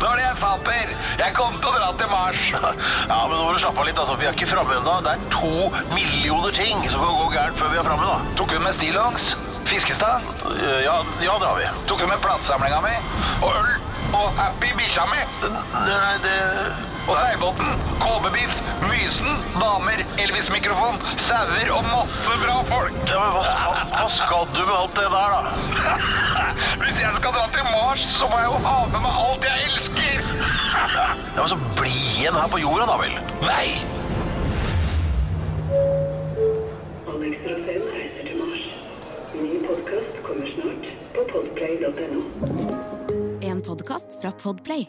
Nå er det jeg sa, Per. Jeg kom til å dra til Mars. Ja, men nå må du slappe av litt. altså. Vi er ikke framme ennå. Det er to millioner ting som kan gå gærent før vi er framme. Tok du med stillongs? Fiskestad? Ja, ja, det har vi. Tok du med platesamlinga mi? Og øl? Og Happy bikkja mi? Nei, det Og seilbåten? KB-biff? Mysen? Damer? Elvis-mikrofon? Sauer og masse bra folk. Ja, men hva, hva skal du med alt det der, da? Hvis jeg skal dra til Mars, så må jeg jo ha med meg alt jeg elsker. Ja, men Så bli igjen her på jorda, da vel. Nei! Alex Rosén reiser til Mars. Ny podkast kommer snart på podplay.no. En podkast fra Podplay.